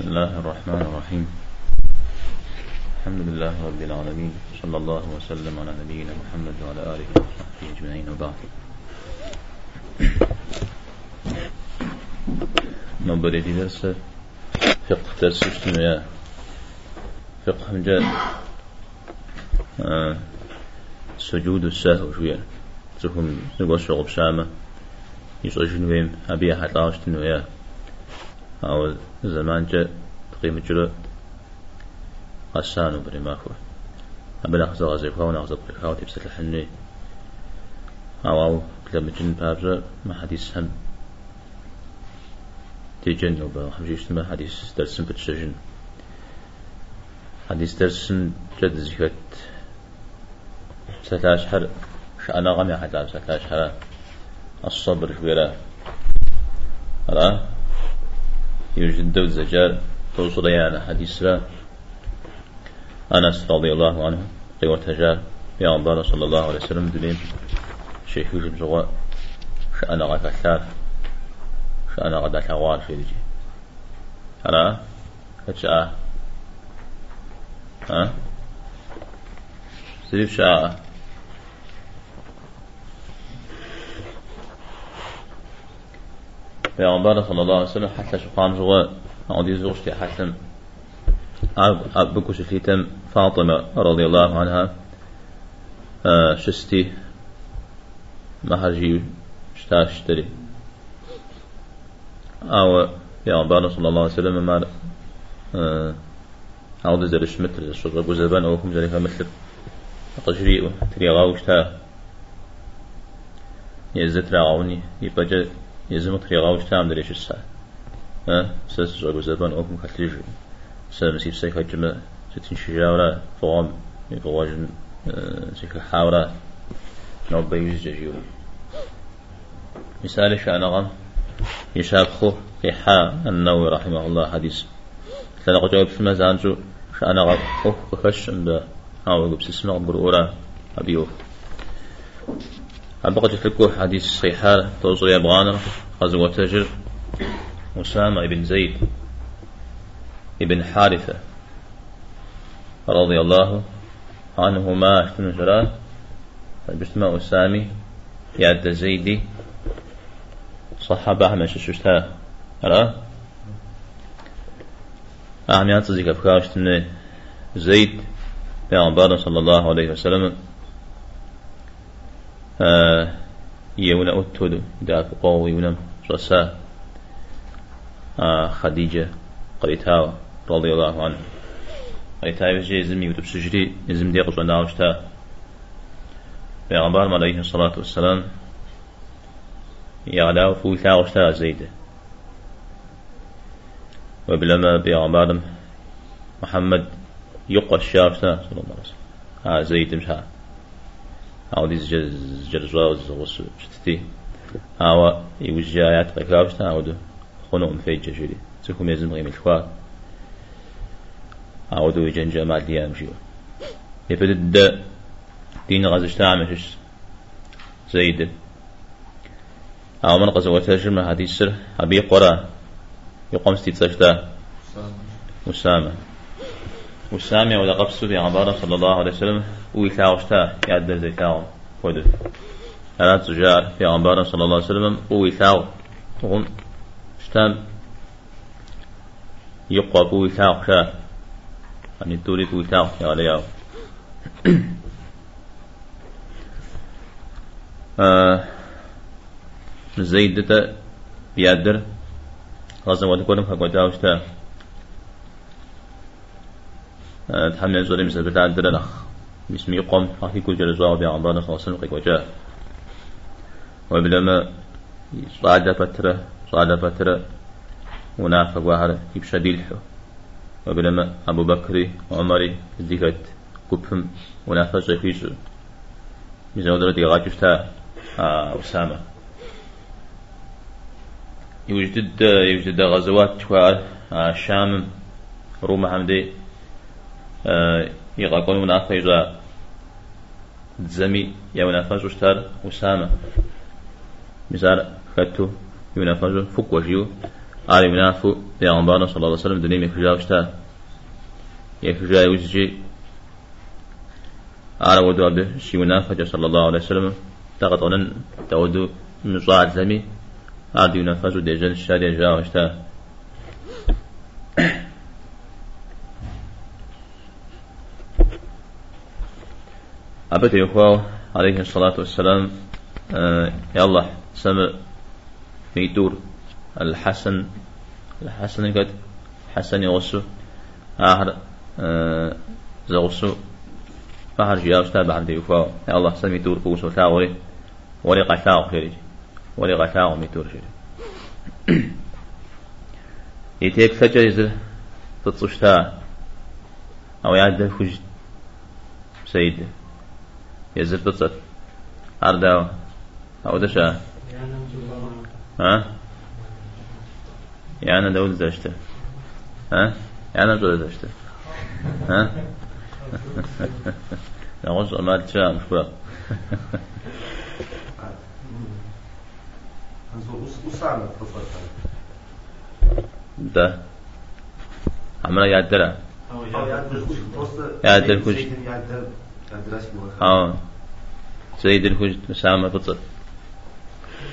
بسم الله الرحمن الرحيم. الحمد لله رب العالمين. صلى الله وسلم على نبينا محمد وعلى آله وصحبه أجمعين. وبعد. نبرة درس فقه درس اجتماعي فقه من جاء آه. سجود السهو شوية. تكون نقول شغب شامة. يشغل جنوين أبي أحد لا أو زمان جاء تقيم جلو قسانو بري ماكو أبلا أخذ غزي فاون أخذ بخاو تبسل الحني أو أو كلام جن بابزا ما حديث هم تيجن وبا خمسة اجتماع حديث درس بتشجن حديث درس جد زكت ستاش حر شأنا غمي حتى ستاش حر الصبر في أرى يوجد دو الزجار توصل يعني حديث لا. أنس رضي الله عنه قوة تجار. يا الله صلى الله عليه وسلم دلين شيخ يوجد زغاء شأنا غد أثار شأنا غد أثوار في الجي أنا؟ كتشاء ها؟ سيف شاء. پیامبر صلی الله علیه وسلم حتى شقان جوا عندي زوجتي حتى أب بكوش فيتم فاطمة رضي الله عنها شستي مهرجي شتاشتري أو پیامبر صلی الله علیه وسلم ما آه عوض زرش مثل الشجرة جوزبان أو هم زريفة مثل تجريء تريغاوش تا. يزت راعوني يبقى يزم طريقة وش تام دريش الساعة ها؟ سس جاكو زبان أوكم خليج سلام سيف سيف هجمة ستين شجاورة فوام فواجن سيف حاورة نوب بيوز جيو. مثال شأن يشابخو في حا النووي رحمه الله حديث. تلقى جواب في المزانجو. شأن غم أوه بخش عند أو بسسمع برورا أبيوه. أبقى تفكو حديث صحيحة توصل يبغانا غزوة تجر أسامة بن زيد ابن حارثة رضي الله عنهما اشتن جرا فبسمة أسامي ياد زيدي صحابة أحمد ششتا أرى أحمد تزيك أفكاشتن زيد بيغمبار صلى الله عليه وسلم. يونا أتود دا قوي ونم رسا آه خديجة قريتها رضي الله عنها. قريتها يجي زمي وتب سجري يزم دي قصوا ناوشتا بيغمبار عليه الصلاة والسلام يغلاو فوتا وشتا زيدة وبلما بيغمبار محمد يقى الشافتا صلى الله عليه وسلم آه زيد مشها أو ديز جز جرزوا وز شتتي أو يوجايات قكابشتا أو دو خنوم في جشري تكم يزم غيم الخوات أو دو يجن جمال ديام شيو يفدد دين غزشتا عمشش زيد. أو من قزوة ترجمة هذه السر أبي قرى يقوم ستيتسشتا مسامة وسامع ولا قبسو في عبارة صلى الله عليه وسلم. ويثاوشتا يعد زي ثاو ودف ألا تجار في عبارة صلى الله عليه وسلم. ويثاو تقوم شتام يقوى ويثاو شا يعني تولي ويثاو يا علياو آه زيدة بيادر غزا ودكونم حق وداوشتا تحمل زوري مثل بتاع الدرنخ باسم يقوم في كل جل زوا بيع عمران صلى الله عليه وسلم وجاء. وبلما صعد فترة صعد فترة يبشى ديلحو وبلما أبو بكر وعمر ديكت كبهم ونافق زفيش بزودرة دي غاجفتا أسامة. يوجد يوجد غزوات شوار الشام روما حمدي. يغاقون منافع يجا زمي يا منافع جوشتار وسامة. مثال خدتو ينافع فوق وجيو. آري منافو بيغمبارنا صلى الله عليه وسلم دنيم يكجا وشتا يكجا يوزجي آرى ودو أبه شي منافة صلى الله عليه وسلم. تغط أنن تودو مصاعد زمي. آردي ينفذ ديجن الشارع جا وشتا أبت يخواه عليه الصلاة والسلام آه يا الله سمع ميتور الحسن. الحسن قد حسن يغسو آخر آه زغسو. فهر جياوش تابع عبد يخواه الله سمع ميتور قوسو تاوري ولي قتاو خيري ولي قتاو ميتور خيري. يتيك فجر يزر تتصشتا أو يعدل فجد سيد. يزر تتصت أرداو أو دشا ها؟ يعني دول زشته. ها؟ يعني دول زشته. ها؟ نقص ما تشاء مشكلة ده. عملا يعدلها يعدل كوش آه. زيد الكوش مسامة بطل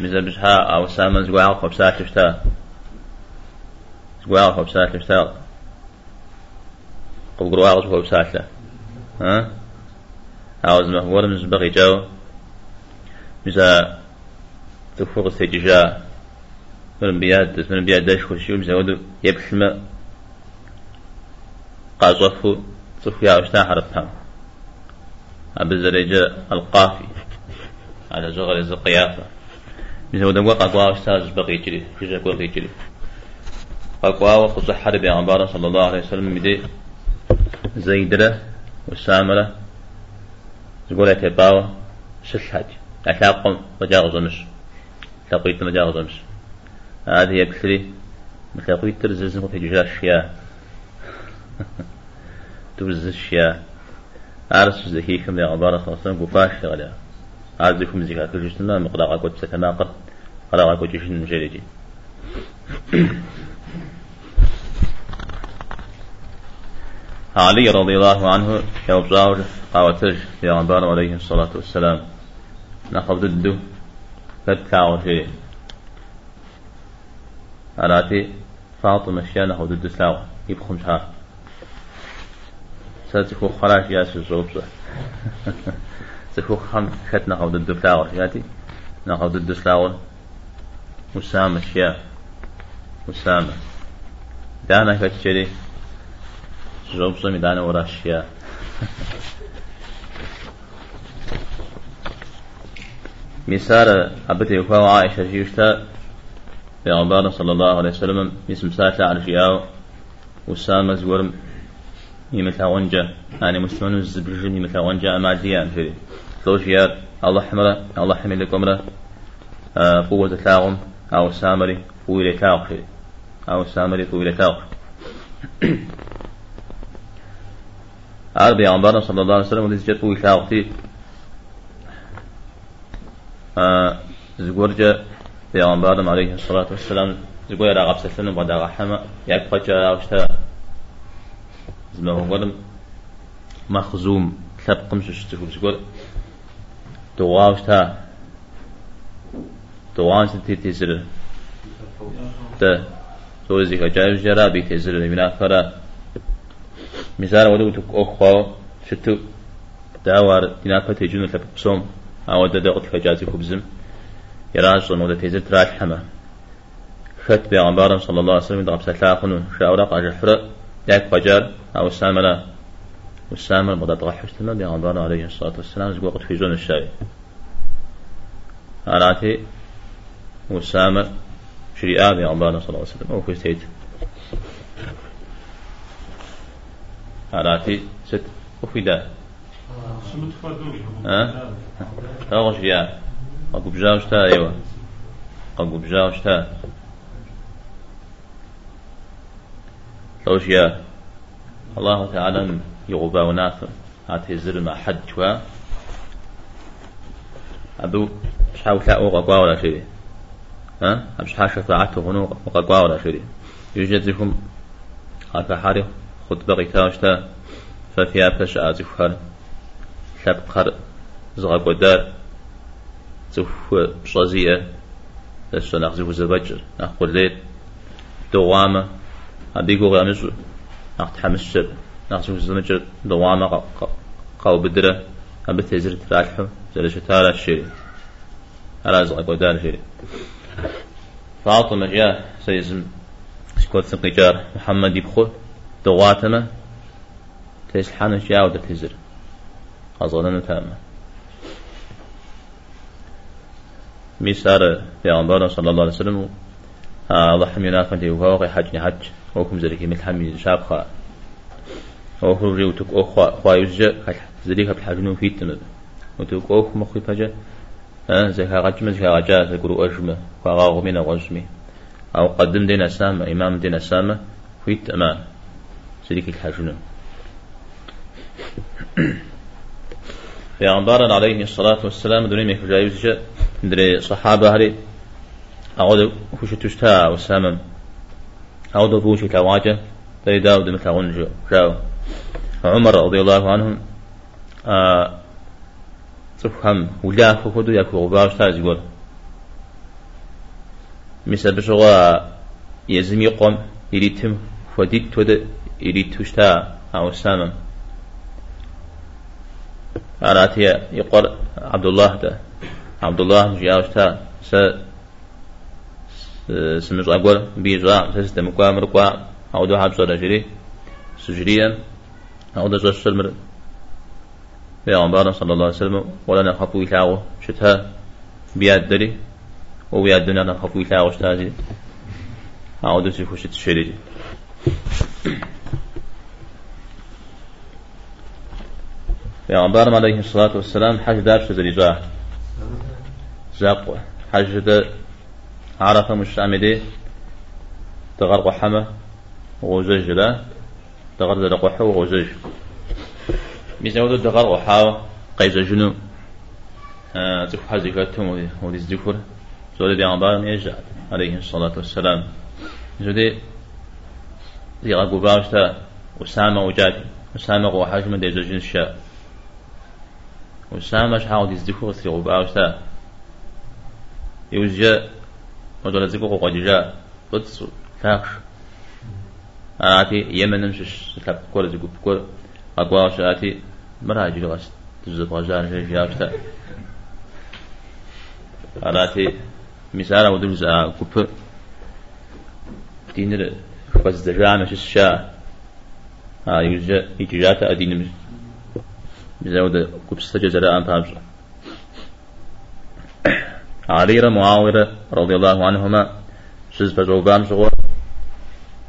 مثل بشها أو سامن زقاع خبسات شتا زقاع خبسات شتا قب قروا خبسات له ها أو زما هو من زبغي جو مثل تفوق استججاء من بياد من بياد داش خشيو مثل ودو يبحث قاصفه صفيا وشتا حرفها أبزرجة القافي. على زغر القيافة مثل ودم وقع قوا أستاذ بقي جري في جاك بقي جري قوا وقص حرب عبارة صلى الله عليه وسلم بدي زيدرة والسامرة تقول تباوة شش حاج. أتاقم رجاء غزمش تقويت رجاء غزمش هذه يكسري مثل قويت ترزز في ججاش شيا ترزز شيا أرس زكيكم يا عبارة وسلم قفاش غلا عازكم زكاة كل جسنا مقدار قد ستناقض قدر قد جشن مجرجي علي رضي الله عنه يوبزاور قاوتج يا عبارة عليه الصلاة والسلام. نخف ضده فتكاو شيء أراتي فاطمة شيا نخف ضد سلاو يبخم شهر. ساتكو خراش ياسر الزوبزة سكو خم خت نخف ضد فلاور ياتي نخف ضد سلاور مسامة شيا مسامة. دانا كتشري زوبزة مدانا ورا شيا مسار أبتي وفاو عائشة جيشتا عبارة صلى الله عليه وسلم اسم ساتة على شياو وسامة زورم يمثل ونجا أنا مسلمان الزبرجن يمثل ونجا أما ديان في لوجيار الله حمرة الله حمل لكم آه قوة تلاغم أو سامري. فويل تاغ. في أو سامري فويل تاغ. عربي عبارة صلى الله عليه وسلم وليس جت فويل تاغ. فيه زغورجا پیغمبرم عليه الصلاة والسلام. زغويا راغب سلسلن بعد رحمة يك فجأة أوشتا زما هو مخزوم ثبقم ششتكو زغور دواوشتا دوان ستي تزر تا سوزي كجايب جرابي تزر من أفرا مثال ودو تك أخوة شتو. داوار ديناك تجون لبسوم أو دا دقت فجازي كبزم يراجون ودا تيزر تراج حما خت بيغمبارم صلى الله عليه وسلم دغب سلاخن شاورا قاج حرق ياك فجر أو الساملة والسامل بدا تغحش تما بيغمبار عليه الصلاة والسلام زقوا قد في جون الشاي. أراتي والسامل شريعة بيغمبارنا صلى الله عليه وسلم أو كستيت أراتي ست. وفدا ها؟ تاغش يا قاقو بجاوش تا أيوه. قاقو بجاوش تا لوش يا الله تعالى يغبا وناث هات هزر ما حد شوا أبو شحاو لا أوغا قوا ولا شيء. ها؟ أمش حاش شفاعته غنو وقاقوا ولا شري يوجد لكم هكا حاري خطبة قتاشتا ففيها خر شاب خر زغاب ودار زف بشازية لسه نخزف زبجر نقول ليت دوامة أبيقو غامش نقتحمش نخزف زبجر دوامة قاو بدرة. أبي تزر تراجحه زل شتارة الشيء على زغاب ودار شيء فاطمة جاء سيزم سكوت سنقجار محمد يبخو دواتما تيس حانش ياودة تزر أظننا تامة ميسار پیغمبر صلى الله عليه وسلم الله حمينا فانتي وهو حج حج. وكم زريكي مثل حمي شاب خا. وهو ريوتك أخوا خوا يوجد زريكا بحجنو فيتنا وتوك أخ مخي فجأة زكا غجم زكا غجا زكرو أجمة. وغاغ من غزمي أو قدم دين أسامة إمام دين أسامة فيت أما. سريك الحجنون في أنبار عليه الصلاة والسلام دوني ميكو جايوز دري صحابة هري أعود تشتا وسامم أعود فوش تواجه دري داود مثل غنجو جاو عمر رضي الله عنهم آه تفهم ولا فخدو يكو غباش تاز يقول مثل بشغا يزمي قوم يريتم فديت تود يريد تشتا أو سامم أراتي يقول عبد الله ده. عبد الله جاوشتا س سمج أقول بيجا سيستم قام رقوا أو دو حبس ولا جري سجريا أو دو جوش سلمر پیغمبر صلى الله عليه وسلم ولا نخافو يلاغو شتها بياد دري وبياد دنيا نخافو يلاغو شتازي أو دو سيخوشت الشريجي پیغمبر عليه الصلاة والسلام حج دار شد رجاه زاق حج دا عرفة مش عمدي تغرق حمى وغزج لا تغرق قحو وغزج ميزاود تغرق حاو قيز جنو. آه تفو حزي كاتهم ودي الزكور زود بيغمبر يجعل عليه الصلاة والسلام. زودي زي غاقو باوشتا وسامة وجاتي وسامة وحاجمة دي زوجين الشاء وسامة شحاو دي زدكو سي غباوشتا يوجا ودولا زكو قد جاء قدس فاكش آتي يمن نمشش سلاب كل زكو بكل أقواش آتي مراجل غس تزد غزان شيء جاوشتا آتي مثال ودل زا كوب. دينر بس دجامة الشاء آه يوجا يجاتا أدين بزود كبسة جزراء فامش علي معاوية رضي الله عنهما شز فجوبان شغور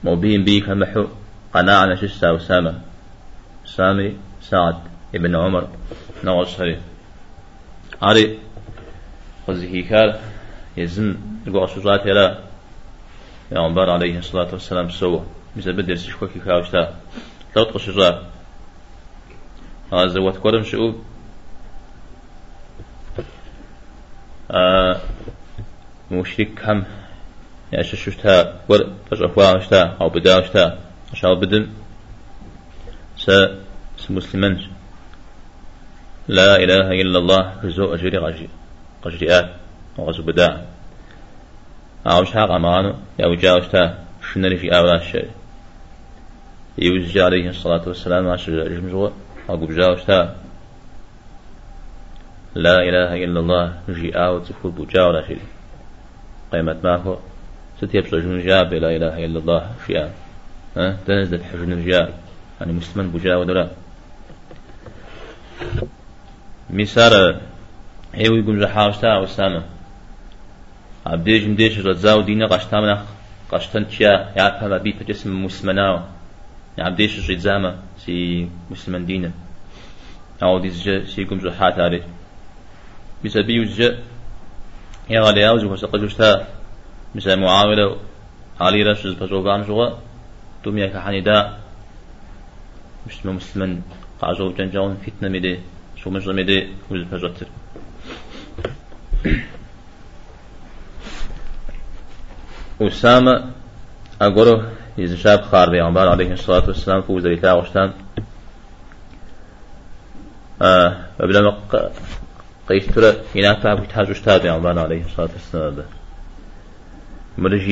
مبين بيك محو قناعة شسا وسامة سامي سعد ابن عمر نواش هري علي خزي كار يزن القوة شجاعة لا. يا عمر عليه الصلاة والسلام سوى. مثل بدر سشكوكي كاوشتا. لو تقشجاع هذا وتكرم شؤوب آه مشرك هم. يعني ششتها ور فجأة وشتا أو بدا وشتا عشان بدم س مسلمان لا إله إلا الله رزو أجري غجي غجريات وغزو بدا. أو شاق أمانو يا وجاوشتا شنري في أولا الشيء يوزج عليه الصلاة والسلام عشر جمجوه أقول جاوشتا لا إله إلا الله جي آو تفور بجا ولا شيء. قيمة ماكو ستيب سجن جاب لا إله إلا الله شيئا ها؟ تنزل حجن الجاب يعني مسلمان بجا ولا مسار هيو يقوم جحاوشتا وسامة عبديش مديش رزاو دينا قشتامنا قشتن تشيا يعرف بيت جسم مسلمناو عبديش الجزامة سي مسلمان دينا أو دي زجا سيكم زو حاتاري بسبي وزجا يا غالي أوزو فسقجوشتا مثل معاولة علي رش الفجوبان شغا توم يا كحنيدا مش مسلمان قاجو جنجاون فتنة ميدي. شو مش ميدي. وز فجوتر أسامة. أقوله. إذا شاب خار بيغمبار عليه الصلاة والسلام. فوز بيتا وشتان آه قبل قيس ترى هناك فهم تحاجش تابع عليه الصلاة والسلام مرجي